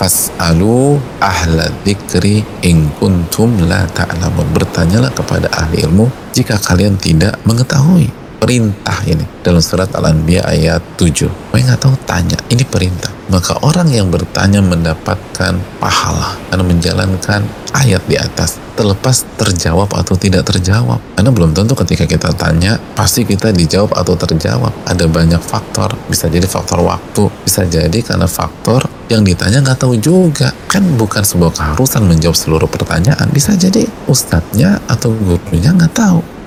Fas'alu ahla dzikri in kuntum la ta'lamun. Bertanyalah kepada ahli ilmu jika kalian tidak mengetahui. Perintah ini dalam surat Al-Anbiya ayat 7. Kau nggak tahu tanya, ini perintah. Maka orang yang bertanya mendapatkan pahala karena menjalankan ayat di atas terlepas terjawab atau tidak terjawab karena belum tentu ketika kita tanya pasti kita dijawab atau terjawab ada banyak faktor bisa jadi faktor waktu bisa jadi karena faktor yang ditanya nggak tahu juga. Kan bukan sebuah keharusan menjawab seluruh pertanyaan. Bisa jadi ustadznya atau gurunya nggak tahu